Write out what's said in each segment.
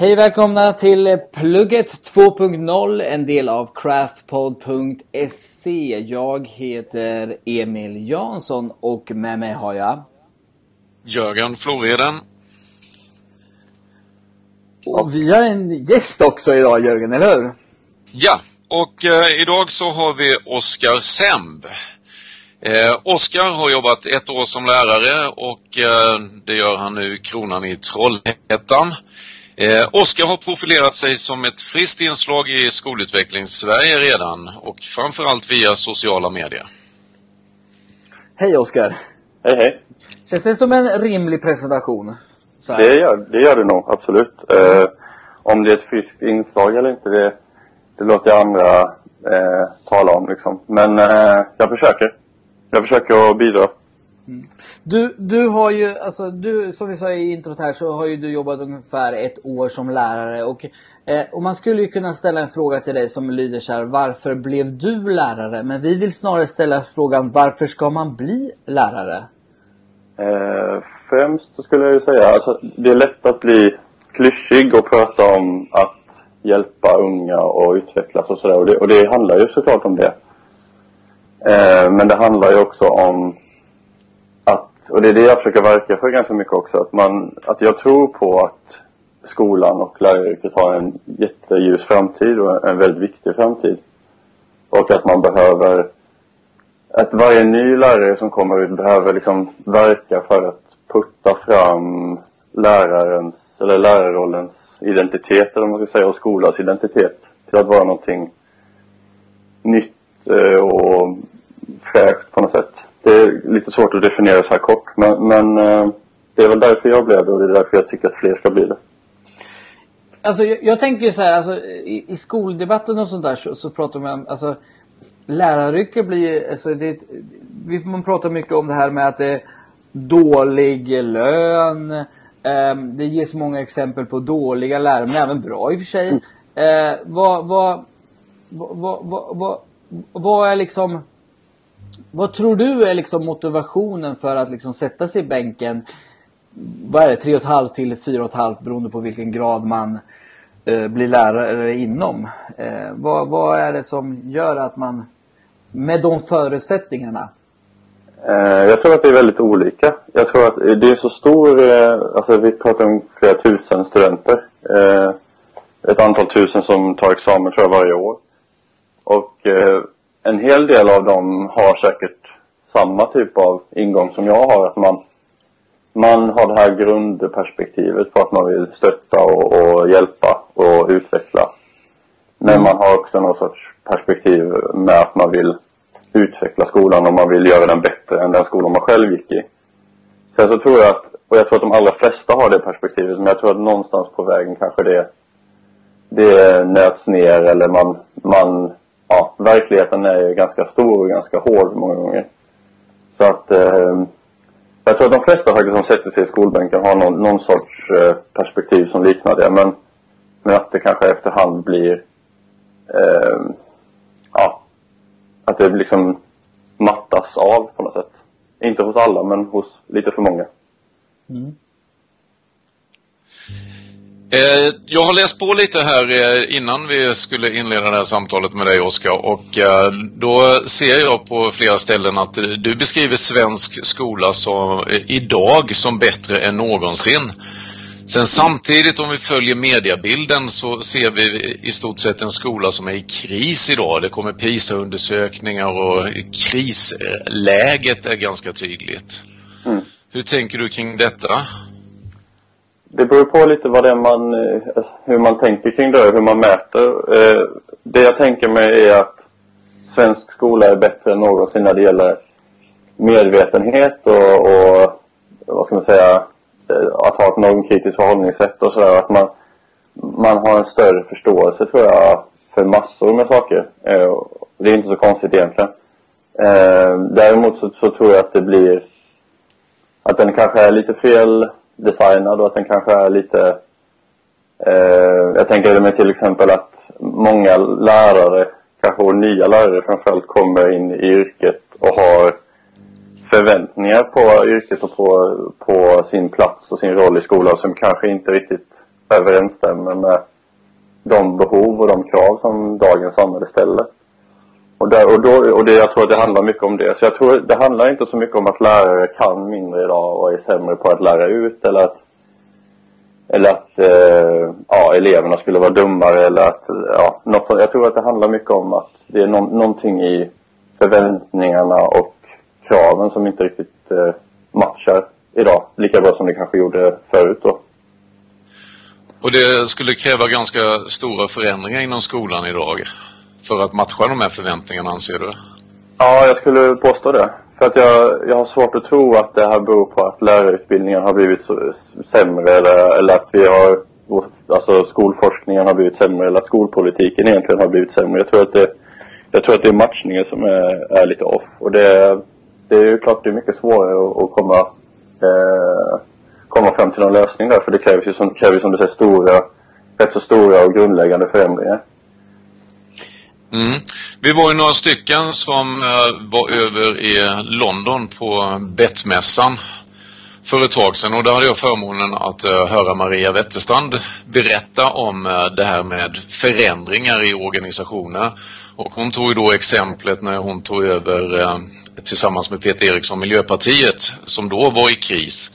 Hej välkomna till Plugget 2.0, en del av craftpod.se. Jag heter Emil Jansson och med mig har jag Jörgen Floreden. Och vi har en gäst också idag Jörgen, eller hur? Ja, och eh, idag så har vi Oskar Semb. Eh, Oskar har jobbat ett år som lärare och eh, det gör han nu i Kronan i Trollhättan. Eh, Oskar har profilerat sig som ett friskt inslag i skolutveckling-Sverige redan och framförallt via sociala medier. Hej Oskar! Hej hej! Känns det som en rimlig presentation? Det gör, det gör det nog, absolut. Eh, om det är ett friskt inslag eller inte, det, det låter jag andra eh, tala om liksom. Men eh, jag försöker. Jag försöker att bidra. Mm. Du, du har ju, alltså du, som vi sa i introt här, så har ju du jobbat ungefär ett år som lärare. Och, eh, och man skulle ju kunna ställa en fråga till dig som lyder så här, varför blev du lärare? Men vi vill snarare ställa frågan, varför ska man bli lärare? Eh, främst så skulle jag ju säga, alltså det är lätt att bli klyschig och prata om att hjälpa unga och utvecklas och sådär. Och det, och det handlar ju såklart om det. Eh, men det handlar ju också om och det är det jag försöker verka för ganska mycket också, att, man, att jag tror på att skolan och läraryrket har en jätteljus framtid och en väldigt viktig framtid. Och att man behöver, att varje ny lärare som kommer ut behöver liksom verka för att putta fram lärarens, eller lärarrollens identitet, eller vad man ska säga, och skolans identitet till att vara någonting nytt eh, och fräscht på något sätt. Det är lite svårt att definiera så här kort, men, men eh, det är väl därför jag blev det och det är därför jag tycker att fler ska bli det. Alltså jag, jag tänker så här, alltså, i, i skoldebatten och sånt där så, så pratar man, alltså läraryrket blir alltså det, man pratar mycket om det här med att det är dålig lön. Eh, det ges många exempel på dåliga lärare, men även bra i och för sig. Eh, vad, vad, vad, vad, vad, vad är liksom vad tror du är liksom motivationen för att liksom sätta sig i bänken? Vad är det? 3,5 till 4,5 beroende på vilken grad man eh, blir lärare inom. Eh, vad, vad är det som gör att man med de förutsättningarna? Eh, jag tror att det är väldigt olika. Jag tror att det är så stor, eh, alltså vi pratar om flera tusen studenter. Eh, ett antal tusen som tar examen tror jag varje år. Och eh, en hel del av dem har säkert samma typ av ingång som jag har. Att man, man har det här grundperspektivet på att man vill stötta och, och hjälpa och utveckla. Men mm. man har också någon sorts perspektiv med att man vill utveckla skolan och man vill göra den bättre än den skolan man själv gick i. Sen så tror jag att, och jag tror att de allra flesta har det perspektivet, men jag tror att någonstans på vägen kanske det, det nöts ner eller man, man ja, verkligheten är ju ganska stor och ganska hård många gånger. Så att eh, jag tror att de flesta faktiskt som sätter sig i skolbänken har någon, någon sorts eh, perspektiv som liknar det. Men, men att det kanske efterhand blir eh, ja, att det liksom mattas av på något sätt. Inte hos alla men hos lite för många. Mm. Eh, jag har läst på lite här eh, innan vi skulle inleda det här samtalet med dig Oskar och eh, då ser jag på flera ställen att du beskriver svensk skola som, idag som bättre än någonsin. Sen samtidigt om vi följer mediebilden så ser vi i stort sett en skola som är i kris idag. Det kommer PISA-undersökningar och krisläget är ganska tydligt. Mm. Hur tänker du kring detta? Det beror på lite vad det är man, eh, hur man tänker kring det, hur man mäter. Eh, det jag tänker mig är att svensk skola är bättre än någonsin när det gäller medvetenhet och, och vad ska man säga, eh, att ha ett normkritiskt förhållningssätt och sådär. Att man, man har en större förståelse tror jag för massor med saker. Det är inte så konstigt egentligen. Däremot så, så tror jag att det blir att den kanske är lite fel designad och att den kanske är lite... Eh, jag tänker mig till exempel att många lärare, kanske nya lärare framförallt, kommer in i yrket och har förväntningar på yrket och på, på sin plats och sin roll i skolan som kanske inte riktigt överensstämmer med de behov och de krav som dagens samhälle ställer. Och, där, och, då, och det, jag tror att det handlar mycket om det. Så jag tror det handlar inte så mycket om att lärare kan mindre idag och är sämre på att lära ut eller att eller att eh, ja, eleverna skulle vara dummare eller att, ja, något, jag tror att det handlar mycket om att det är no någonting i förväntningarna och kraven som inte riktigt eh, matchar idag. Lika bra som det kanske gjorde förut då. Och det skulle kräva ganska stora förändringar inom skolan idag för att matcha de här förväntningarna, anser du? Ja, jag skulle påstå det. För att jag, jag har svårt att tro att det här beror på att lärarutbildningen har blivit så, sämre eller, eller att vi har alltså skolforskningen har blivit sämre eller att skolpolitiken egentligen har blivit sämre. Jag tror att det, jag tror att det är matchningen som är, är lite off. Och det, det är ju klart det är mycket svårare att, att komma, eh, komma fram till någon lösning där. För det krävs ju som, krävs, som du säger stora, rätt så stora och grundläggande förändringar. Mm. Vi var ju några stycken som eh, var över i London på Bettmässan för ett tag sedan och där hade jag förmånen att eh, höra Maria Wetterstrand berätta om eh, det här med förändringar i organisationer. Och hon tog ju då exemplet när hon tog över tillsammans med Peter Eriksson Miljöpartiet som då var i kris.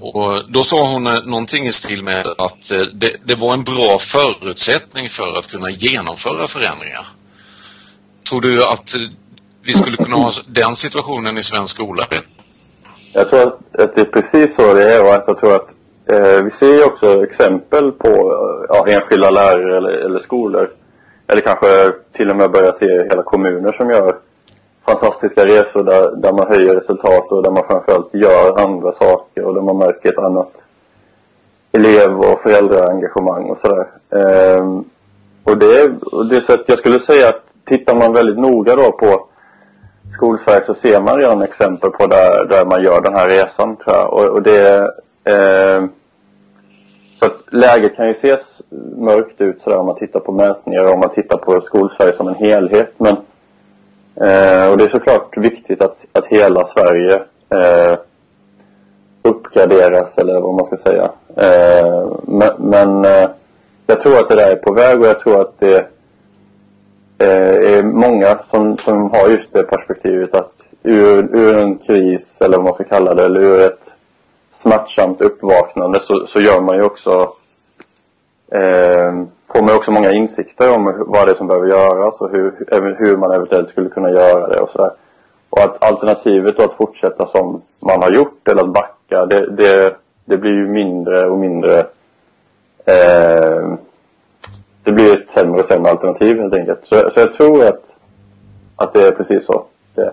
Och då sa hon eh, någonting i stil med att eh, det, det var en bra förutsättning för att kunna genomföra förändringar. Tror du att eh, vi skulle kunna ha den situationen i svensk skola? Jag tror att, att det är precis så det är och att jag tror att eh, vi ser ju också exempel på ja, enskilda lärare eller, eller skolor eller kanske till och med börja se hela kommuner som gör fantastiska resor där, där man höjer resultat och där man framförallt gör andra saker och där man märker ett annat elev och föräldraengagemang och sådär. Ehm, och det, och det så att jag skulle säga att tittar man väldigt noga då på Skolsverige så ser man redan exempel på där, där man gör den här resan tror jag. Och, och det eh, så att läget kan ju ses mörkt ut sådär om man tittar på mätningar och om man tittar på Skolsverige som en helhet. Men, eh, och det är såklart viktigt att, att hela Sverige eh, uppgraderas eller vad man ska säga. Eh, men, men eh, jag tror att det där är på väg och jag tror att det eh, är många som, som har just det perspektivet att ur, ur en kris, eller vad man ska kalla det, eller ur ett smärtsamt uppvaknande så, så gör man ju också eh, får man också många insikter om vad det är som behöver göras och hur, hur man eventuellt skulle kunna göra det och sådär. Och att alternativet då att fortsätta som man har gjort eller att backa, det, det, det blir ju mindre och mindre eh, det blir ett sämre och sämre alternativ helt enkelt. Så, så jag tror att, att det är precis så det är.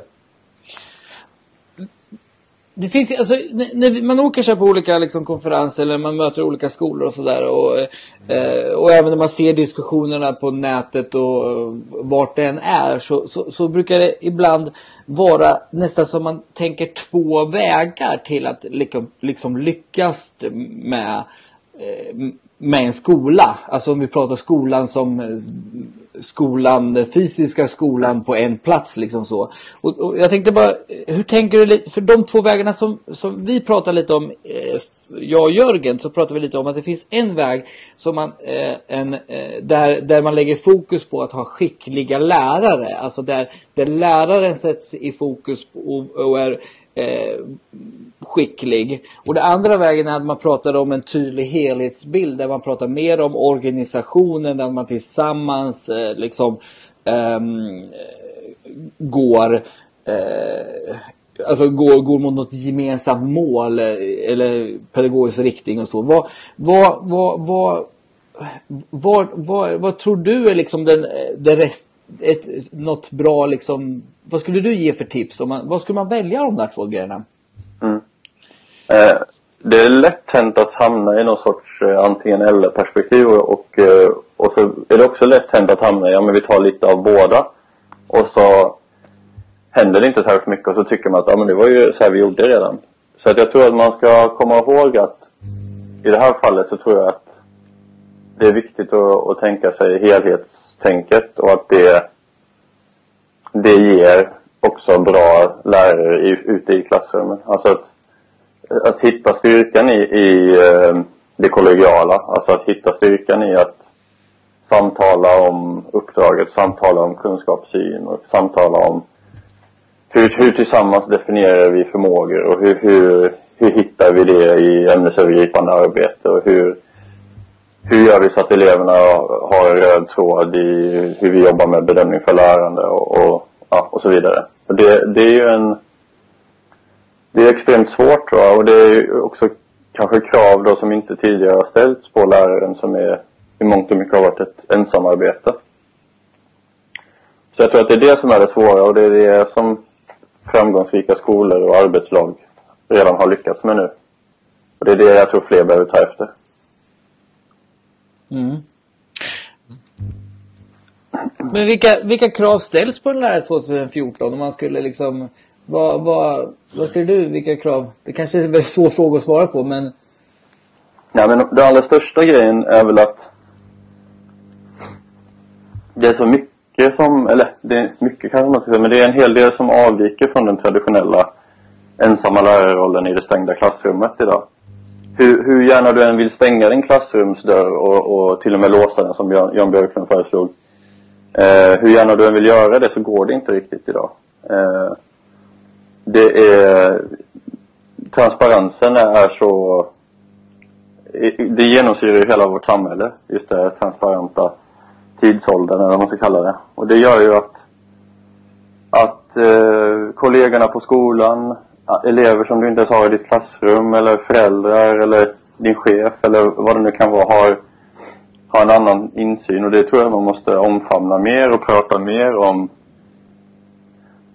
Det finns alltså, när man åker så på olika liksom, konferenser eller man möter olika skolor och sådär och, eh, och även när man ser diskussionerna på nätet och vart det än är så, så, så, brukar det ibland vara nästan som man tänker två vägar till att liksom, liksom lyckas med, eh, med en skola. Alltså om vi pratar skolan som eh, skolan, skolan, fysiska skolan på en plats liksom så. Och, och, jag tänkte bara, eh, hur tänker du för de två vägarna som, som vi pratar lite om, eh, jag och Jörgen, så pratar vi lite om att det finns en väg som man, eh, en, eh, där, där man lägger fokus på att ha skickliga lärare. Alltså där, där läraren sätts i fokus och, och är eh, skicklig. Och det andra vägen är att man pratar om en tydlig helhetsbild där man pratar mer om organisationen, där man tillsammans eh, liksom ehm, eh, går eh, Alltså går, går mot något gemensamt mål eh, eller pedagogisk riktning och så. Vad, vad, vad, vad, vad, vad, vad tror du är liksom den, eh, den rest, ett, något bra liksom, vad skulle du ge för tips? Om man, vad skulle man välja de där två grejerna? Mm. Eh, det är lätt hänt att hamna i någon sorts eh, antingen eller perspektiv och, eh, och så är det också lätt hänt att hamna i, ja men vi tar lite av båda och så händer det inte särskilt mycket och så tycker man att ja men det var ju så här vi gjorde redan. Så att jag tror att man ska komma ihåg att i det här fallet så tror jag att det är viktigt att, att tänka sig helhets helhetstänket och att det, det ger också bra lärare i, ute i klassrummet. Alltså att, att hitta styrkan i, i, eh, det kollegiala. Alltså att hitta styrkan i att samtala om uppdraget, samtala om kunskapssyn och samtala om hur, hur tillsammans definierar vi förmågor och hur, hur, hur hittar vi det i ämnesövergripande arbete och hur, hur gör vi så att eleverna har en röd tråd i hur vi jobbar med bedömning för lärande och, och, ja, och så vidare. Och det, det är ju en... Det är extremt svårt tror jag och det är också kanske krav då som inte tidigare har ställts på läraren som är i mångt och mycket har varit ett ensamarbete. Så jag tror att det är det som är det svåra och det är det som framgångsrika skolor och arbetslag redan har lyckats med nu. Och det är det jag tror fler behöver ta efter. Mm. Men vilka, vilka krav ställs på en lärare 2014 om man skulle liksom vad, vad, vad ser du? Vilka krav? Det kanske är en väldigt svår fråga att svara på men Nej men den allra största grejen är väl att det är så mycket som, eller det är mycket kanske man ska säga, men det är en hel del som avviker från den traditionella ensamma lärarrollen i det stängda klassrummet idag. Hur, hur gärna du än vill stänga din klassrumsdörr och, och till och med låsa den som Jan, Jan Björklund föreslog. Eh, hur gärna du än vill göra det så går det inte riktigt idag. Eh, det är... Transparensen är så... Det genomsyrar ju hela vårt samhälle, just det transparenta tidsåldern eller vad man ska kalla det. Och det gör ju att, att eh, kollegorna på skolan, elever som du inte ens har i ditt klassrum eller föräldrar eller din chef eller vad det nu kan vara har, har en annan insyn och det tror jag man måste omfamna mer och prata mer om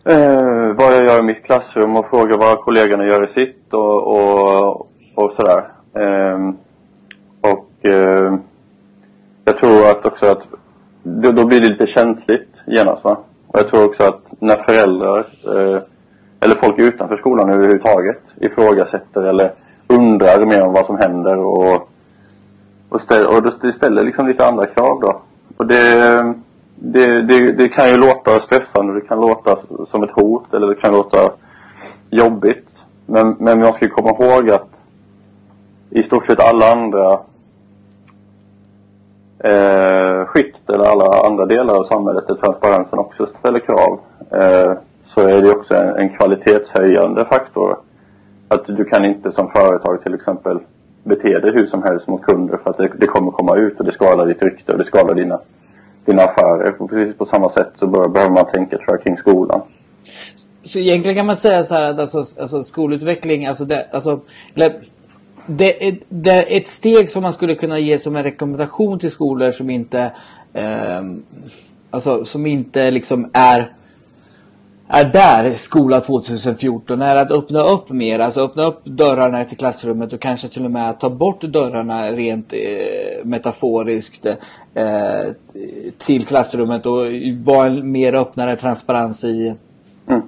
eh, vad jag gör i mitt klassrum och fråga vad kollegorna gör i sitt och, och, och sådär. Eh, och eh, jag tror att också att då, då blir det lite känsligt genast va. Och jag tror också att när föräldrar eh, eller folk utanför skolan överhuvudtaget ifrågasätter eller undrar mer om vad som händer och, och, ställer, och det ställer liksom lite andra krav då. Och det, det, det, det kan ju låta stressande, det kan låta som ett hot eller det kan låta jobbigt. Men, men man ska komma ihåg att i stort sett alla andra eh, skikt eller alla andra delar av samhället där transparensen också ställer krav eh, så är det också en, en kvalitetshöjande faktor. Att du kan inte som företag till exempel bete dig hur som helst mot kunder för att det, det kommer komma ut och det skadar ditt rykte och det skadar dina, dina affärer. Och precis på samma sätt så bör, behöver man tänka tror jag kring skolan. Så egentligen kan man säga så här att alltså, alltså skolutveckling, alltså, det, alltså det är, det ett steg som man skulle kunna ge som en rekommendation till skolor som inte eh, alltså som inte liksom är är där skola 2014 är att öppna upp mer, alltså öppna upp dörrarna till klassrummet och kanske till och med ta bort dörrarna rent eh, metaforiskt eh, till klassrummet och vara en mer öppnare transparens i, mm.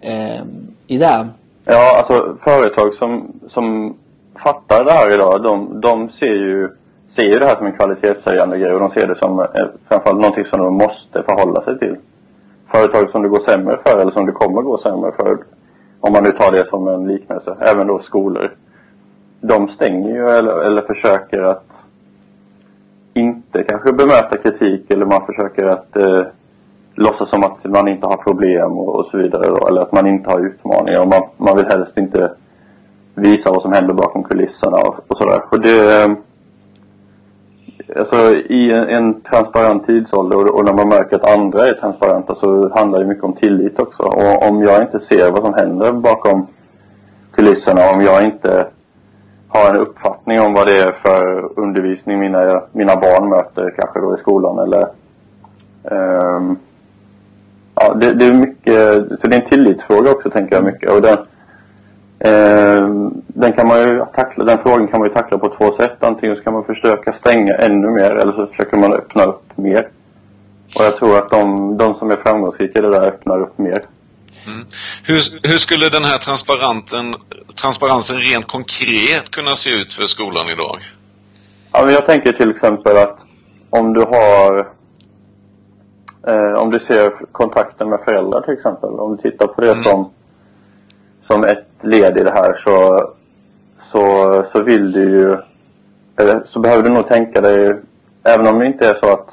eh, i det. Ja, alltså företag som, som fattar det här idag, de, de ser ju ser ju det här som en kvalitetshöjande grej och de ser det som eh, framförallt någonting som de måste förhålla sig till. Företag som det går sämre för eller som det kommer gå sämre för, om man nu tar det som en liknelse, även då skolor. De stänger ju eller, eller försöker att inte kanske bemöta kritik eller man försöker att eh, låtsas som att man inte har problem och, och så vidare då, eller att man inte har utmaningar och man, man vill helst inte visa vad som händer bakom kulisserna och, och sådär. Och det... Eh, Alltså i en, en transparent tidsålder och, och, när man märker att andra är transparenta så handlar det mycket om tillit också. Och om jag inte ser vad som händer bakom kulisserna, om jag inte har en uppfattning om vad det är för undervisning mina, mina barn möter kanske då i skolan eller um, Ja, det, det, är mycket, så det är en tillitsfråga också tänker jag mycket. Och den, den, kan man ju tackla, den frågan kan man ju tackla på två sätt. Antingen så kan man försöka stänga ännu mer eller så försöker man öppna upp mer. Och jag tror att de, de som är framgångsrika i det där öppnar upp mer. Mm. Hur, hur skulle den här transparensen, transparensen rent konkret kunna se ut för skolan idag? Ja, men jag tänker till exempel att om du har eh, om du ser kontakten med föräldrar till exempel. Om du tittar på det mm. som som ett led i det här så, så, så vill du ju eller, så behöver du nog tänka dig, även om det inte är så att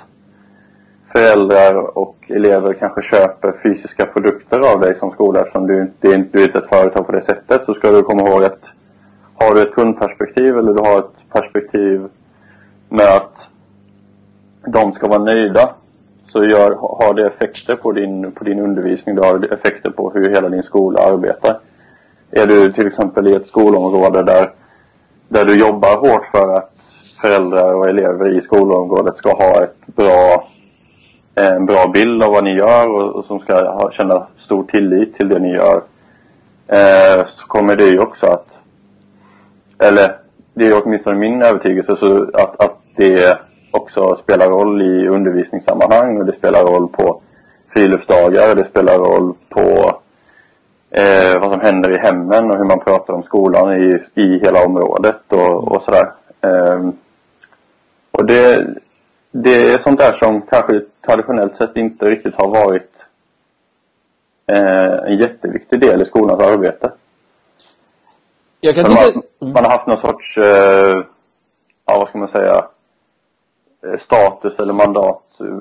föräldrar och elever kanske köper fysiska produkter av dig som skola eftersom du, det är, du är inte ett företag på det sättet så ska du komma ihåg att har du ett kundperspektiv eller du har ett perspektiv med att de ska vara nöjda så gör, har det effekter på din, på din undervisning. Det har effekter på hur hela din skola arbetar. Är du till exempel i ett skolområde där, där du jobbar hårt för att föräldrar och elever i skolområdet ska ha ett bra, en bra bild av vad ni gör och, och som ska ha, känna stor tillit till det ni gör. Eh, så kommer det ju också att, eller det är åtminstone min övertygelse, så att, att det också spelar roll i undervisningssammanhang och det spelar roll på friluftsdagar, det spelar roll på händer i hemmen och hur man pratar om skolan i, i hela området och, och sådär. Eh, och det, det är sånt där som kanske traditionellt sett inte riktigt har varit eh, en jätteviktig del i skolans arbete. Jag kan tycka... man, man har haft någon sorts, eh, ja vad ska man säga, Eh, status eller mandat eh,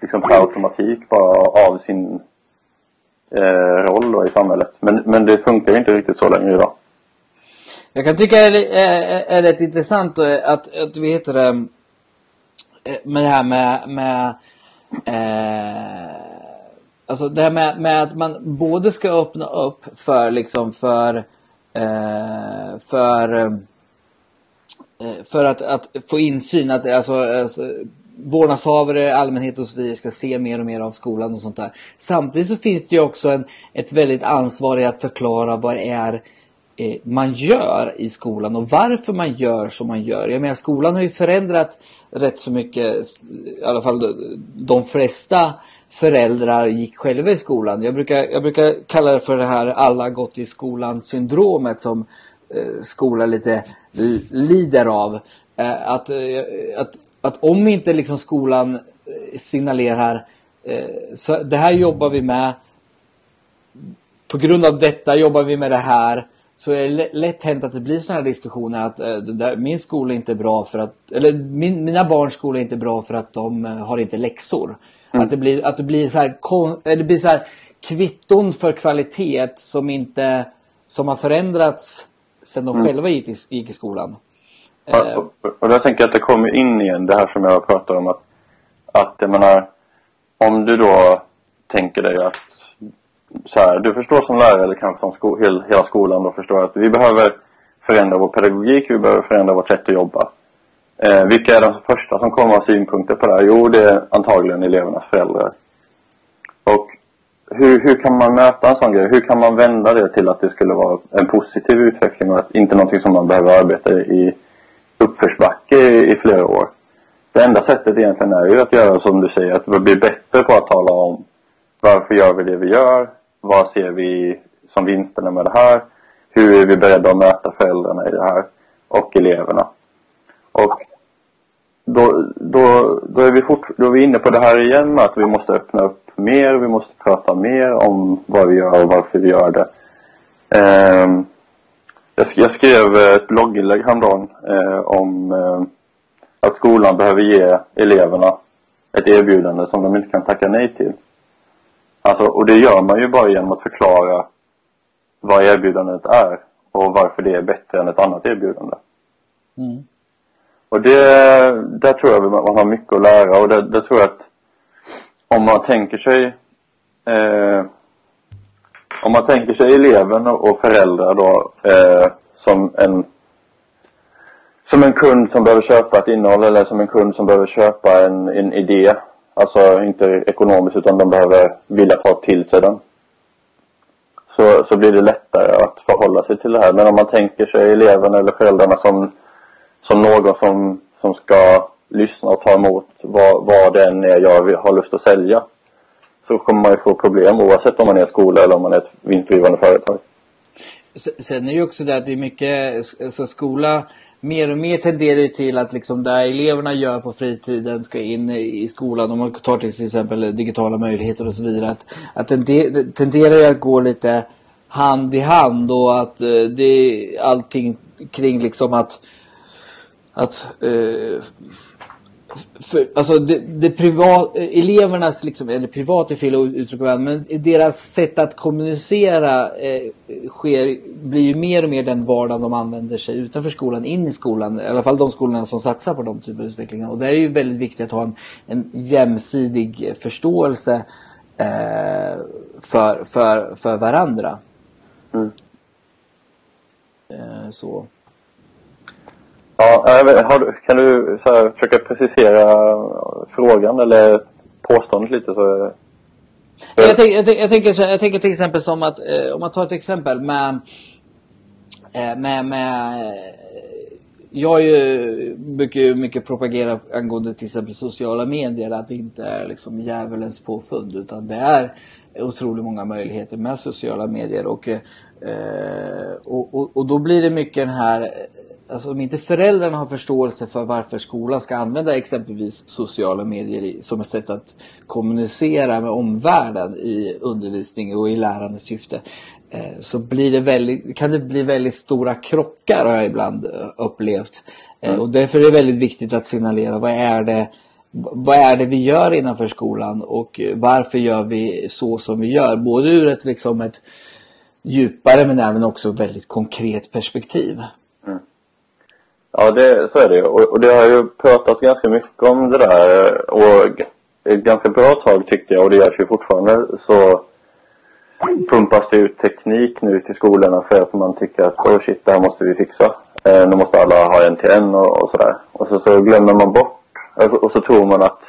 liksom per automatik bara av sin eh, roll då i samhället. Men, men det funkar inte riktigt så längre idag. Jag kan tycka det är, är rätt intressant eh, att, att vi heter det med det här med, med eh, alltså det här med, med att man både ska öppna upp för liksom för eh, för Eh, för att, att få insyn, att alltså, alltså vårdnadshavare, allmänhet och så vidare ska se mer och mer av skolan och sånt där. Samtidigt så finns det ju också en, ett väldigt ansvar i att förklara vad det är eh, man gör i skolan och varför man gör som man gör. Jag menar skolan har ju förändrat rätt så mycket, i alla fall de flesta föräldrar gick själva i skolan. Jag brukar, jag brukar kalla det för det här alla gått i skolan syndromet som eh, lite lider av. Eh, att, eh, att, att om inte liksom skolan eh, signalerar så det här jobbar vi med. På grund av detta jobbar vi med det här. Så är det lätt hänt att det blir sådana här diskussioner att där, min skola är inte bra för att, eller min, mina barns skola är inte bra för att de har inte läxor. Mm. Att det blir, att det blir så här, det blir så här kvitton för kvalitet som inte, som har förändrats sen de mm. själva gick i, gick i skolan. Och, och, eh. och jag tänker att det kommer in igen det här som jag pratar om att, att jag menar, om du då tänker dig att så här, du förstår som lärare eller kanske som sko hel, hela skolan då förstår att vi behöver förändra vår pedagogik, vi behöver förändra vårt sätt att jobba. Eh, vilka är de första som kommer ha synpunkter på det här? Jo, det är antagligen elevernas föräldrar. Och hur, hur kan man möta en sån grej? Hur kan man vända det till att det skulle vara en positiv utveckling och att inte någonting som man behöver arbeta i uppförsbacke i, i flera år? Det enda sättet egentligen är ju att göra som du säger, att bli bättre på att tala om varför gör vi det vi gör? Vad ser vi som vinsterna med det här? Hur är vi beredda att möta föräldrarna i det här? Och eleverna. Och då, då, då, är vi fort, då är vi inne på det här igen med att vi måste öppna upp mer, vi måste prata mer om vad vi gör och varför vi gör det. Um, jag, skrev ett blogginlägg häromdagen eh, om eh, att skolan behöver ge eleverna ett erbjudande som de inte kan tacka nej till. Alltså, och det gör man ju bara genom att förklara vad erbjudandet är och varför det är bättre än ett annat erbjudande. Mm. Och det, där tror jag man har mycket att lära och där, där tror jag att om man tänker sig eh, om man tänker sig eleven och föräldrar då eh, som en som en kund som behöver köpa ett innehåll eller som en kund som behöver köpa en, en idé. Alltså inte ekonomiskt utan de behöver vilja ta till sig den. Så, så blir det lättare att förhålla sig till det här. Men om man tänker sig eleven eller föräldrarna som, som någon som, som ska lyssna och ta emot vad, vad det än är jag har lust att sälja. Så kommer man ju få problem oavsett om man är en skola eller om man är ett vinstdrivande företag. Sen är det ju också det att det är mycket, så alltså skola mer och mer tenderar ju till att liksom det eleverna gör på fritiden ska in i skolan. Om man tar till exempel digitala möjligheter och så vidare. Att, att det tenderar ju att gå lite hand i hand och att eh, det är allting kring liksom att att eh, för, alltså det, det privat, elevernas, liksom, eller privat är fel att uttrycka men deras sätt att kommunicera eh, sker, blir ju mer och mer den vardag de använder sig utanför skolan, in i skolan. I alla fall de skolorna som satsar på de typer av utvecklingar. Och det är ju väldigt viktigt att ha en, en jämsidig förståelse eh, för, för, för varandra. Mm. Eh, så. Ja, har, kan du så här, försöka precisera eh, frågan eller påståendet lite? Så... Jag, tänk, jag, tänk, jag, tänker, jag tänker till exempel som att, eh, om man tar ett exempel med, eh, med, med eh, jag är ju mycket, mycket propagera angående till exempel sociala medier att det inte är liksom djävulens påfund utan det är otroligt många möjligheter med sociala medier och, eh, och, och, och, då blir det mycket den här alltså om inte föräldrarna har förståelse för varför skolan ska använda exempelvis sociala medier som ett sätt att kommunicera med omvärlden i undervisning och i lärande syfte eh, så blir det väldigt, kan det bli väldigt stora krockar har jag ibland eh, upplevt. Eh, mm. Och därför är det väldigt viktigt att signalera vad är det vad är det vi gör innanför skolan och varför gör vi så som vi gör? Både ur ett, liksom ett djupare men även också väldigt konkret perspektiv. Ja, det, så är det ju. Och, och det har ju pratats ganska mycket om det där. Och ett ganska bra tag tyckte jag, och det görs ju fortfarande, så pumpas det ut teknik nu till skolorna för att man tycker att oh shit, det här måste vi fixa. Eh, nu måste alla ha en till en och, och sådär. Och så, så glömmer man bort, alltså, och så tror man att,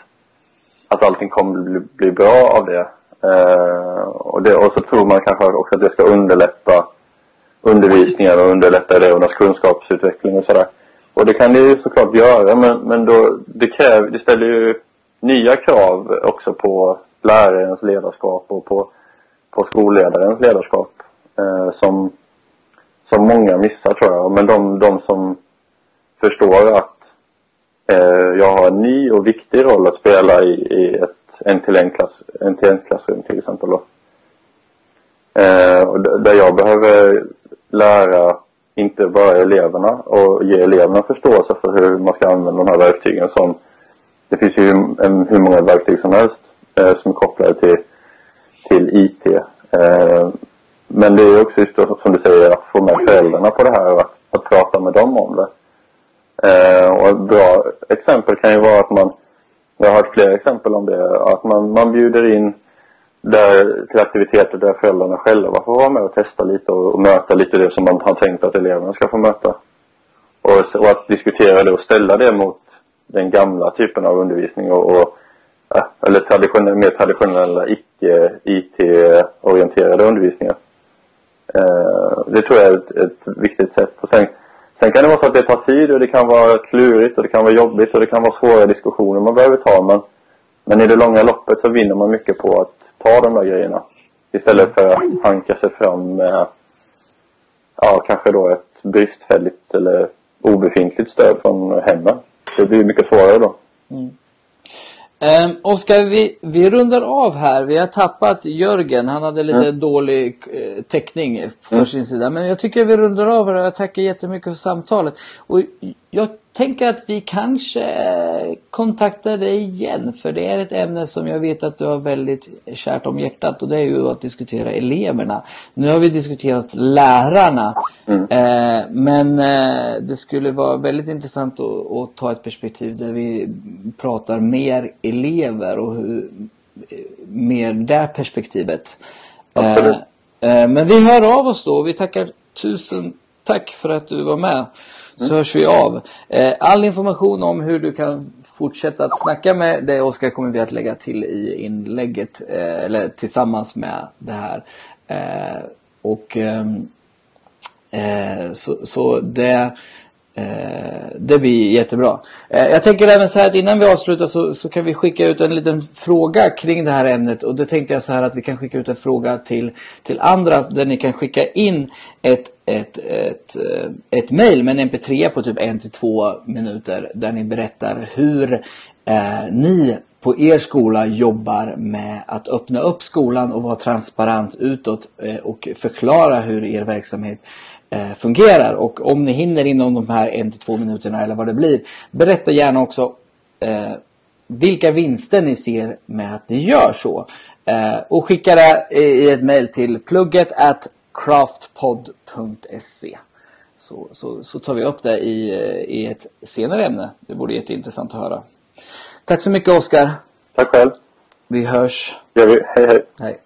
att allting kommer bli, bli bra av det. Eh, och det. Och så tror man kanske också att det ska underlätta undervisningen och underlätta elevernas kunskapsutveckling och sådär. Och det kan det ju såklart göra men, men då, det, kräver, det ställer ju nya krav också på lärarens ledarskap och på, på skolledarens ledarskap eh, som, som många missar tror jag. Men de, de som förstår att eh, jag har en ny och viktig roll att spela i, i ett en till en, klass, en till en klassrum till exempel då. Eh, och där jag behöver lära inte bara eleverna och ge eleverna förståelse för hur man ska använda de här verktygen som det finns ju en, hur många verktyg som helst eh, som är kopplade till, till IT. Eh, men det är också just då, som du säger att få med föräldrarna på det här och att, att prata med dem om det. Eh, och ett bra exempel kan ju vara att man, jag har hört flera exempel om det, att man, man bjuder in där, till aktiviteter där föräldrarna själva får vara med och testa lite och, och möta lite det som man har tänkt att eleverna ska få möta. Och, och att diskutera det och ställa det mot den gamla typen av undervisning och, och eller traditionella, mer traditionella icke-IT-orienterade undervisningar. Eh, det tror jag är ett, ett, viktigt sätt. Och sen, sen kan det vara så att det tar tid och det kan vara klurigt och det kan vara jobbigt och det kan vara svåra diskussioner man behöver ta. Men, men i det långa loppet så vinner man mycket på att ta de där grejerna. Istället för att hanka sig fram med ja, kanske då ett bristfälligt eller obefintligt stöd från hemmen. Det blir mycket svårare då. Mm. Um, Oskar, vi, vi rundar av här. Vi har tappat Jörgen. Han hade lite mm. dålig eh, täckning för mm. sin sida. Men jag tycker vi rundar av här och jag tackar jättemycket för samtalet. Och jag tänker att vi kanske kontaktar dig igen. För det är ett ämne som jag vet att du har väldigt kärt om hjärtat. Och det är ju att diskutera eleverna. Nu har vi diskuterat lärarna. Mm. Eh, men eh, det skulle vara väldigt intressant att, att, ta ett perspektiv där vi pratar mer elever och hur, mer det perspektivet. Eh, eh, men vi hör av oss då. Vi tackar tusen tack för att du var med så hörs vi av. Eh, all information om hur du kan fortsätta att snacka med dig Oskar kommer vi att lägga till i inlägget eh, eller tillsammans med det här. Eh, och ehm, så, så det Eh, det blir jättebra. Eh, jag tänker även så här att innan vi avslutar så, så, kan vi skicka ut en liten fråga kring det här ämnet. Och då tänkte jag så här att vi kan skicka ut en fråga till, till andra där ni kan skicka in ett, ett, ett, eh, ett mejl med en mp3 på typ en till två minuter där ni berättar hur eh, ni på er skola jobbar med att öppna upp skolan och vara transparent utåt eh, och förklara hur er verksamhet eh, fungerar. Och om ni hinner inom de här en till två minuterna eller vad det blir. Berätta gärna också eh, vilka vinster ni ser med att ni gör så. Eh, och skicka det i ett mail till plugget at craftpod.se så, så, så tar vi upp det i, i ett senare ämne. Det vore jätteintressant att höra. Tack så mycket Oskar. Tack själv. Vi hörs. Gör vi. Hej hej. Hej.